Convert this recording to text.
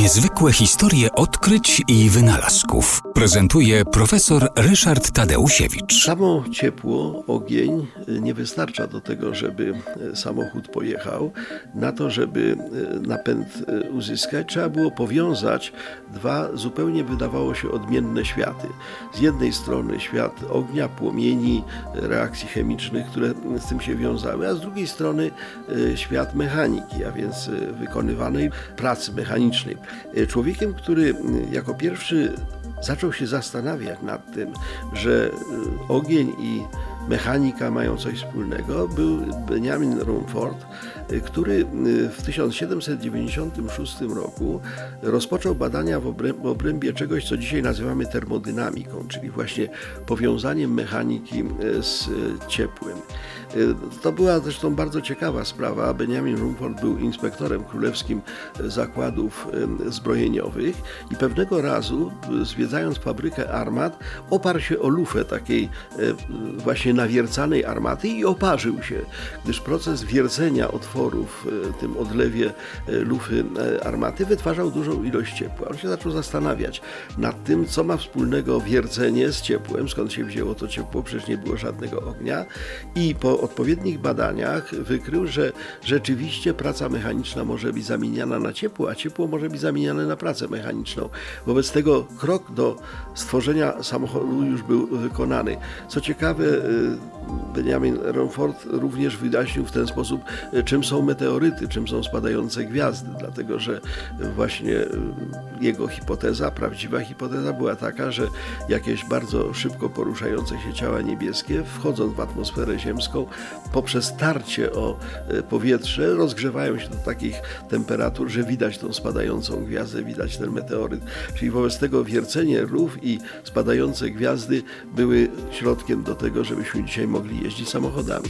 Niezwykłe historie odkryć i wynalazków prezentuje profesor Ryszard Tadeusiewicz. Samo ciepło, ogień y, nie wystarcza do tego, żeby y, samochód pojechał. Na to, żeby y, napęd uzyskać, trzeba było powiązać dwa zupełnie wydawało się odmienne światy. Z jednej strony świat ognia, płomieni, reakcji chemicznych, które z tym się wiązały, a z drugiej strony świat mechaniki, a więc wykonywanej pracy mechanicznej. Y, Człowiekiem, który y, jako pierwszy zaczął się zastanawiać nad tym, że y, ogień i mechanika mają coś wspólnego, był Benjamin Rumford, który w 1796 roku rozpoczął badania w obrę- w obrębie czegoś, co dzisiaj nazywamy termodynamiką, czyli właśnie powiązaniem mechaniki z ciepłem. Y, To była zresztą bardzo ciekawa sprawa. Benjamin Rumford był inspektorem królewskim zakładów y, zbrojeniowych i pewnego razu, y, zwiedzając fabrykę armat, oparł się o lufę takiej właśnie nawiercanej armaty i oparzył się, gdyż proces wiercenia otworów y, tym odlewie lufy armaty wytwarzał dużą ilość ciepła. On się zaczął zastanawiać nad tym, co ma wspólnego wiercenie z ciepłem, skąd się wzięło to ciepło, przecież nie było żadnego ognia i po odpowiednich badaniach wykrył, że rzeczywiście praca mechaniczna może być zamieniana na ciepło, a ciepło może być zamieniane na pracę mechaniczną. Wobec tego krok do stworzenia samochodu już był wykonany. Co ciekawe, y, Benjamin Rumford również wyjaśnił w ten sposób, y, czym są meteoryty, czym są spadające gwiazdy, dlatego że właśnie y, jego hipoteza, prawdziwa hipoteza była taka, że jakieś bardzo szybko poruszające się ciała niebieskie, wchodząc w atmosferę ziemską, poprzez tarcie o y, powietrze, rozgrzewają się do takich temperatur, że widać tą spadającą gwiazdę, widać ten meteoryt. Czyli wobec tego wiercenie luf i spadające gwiazdy były środkiem do tego, żebyśmy dzisiaj mogli jeździć samochodami.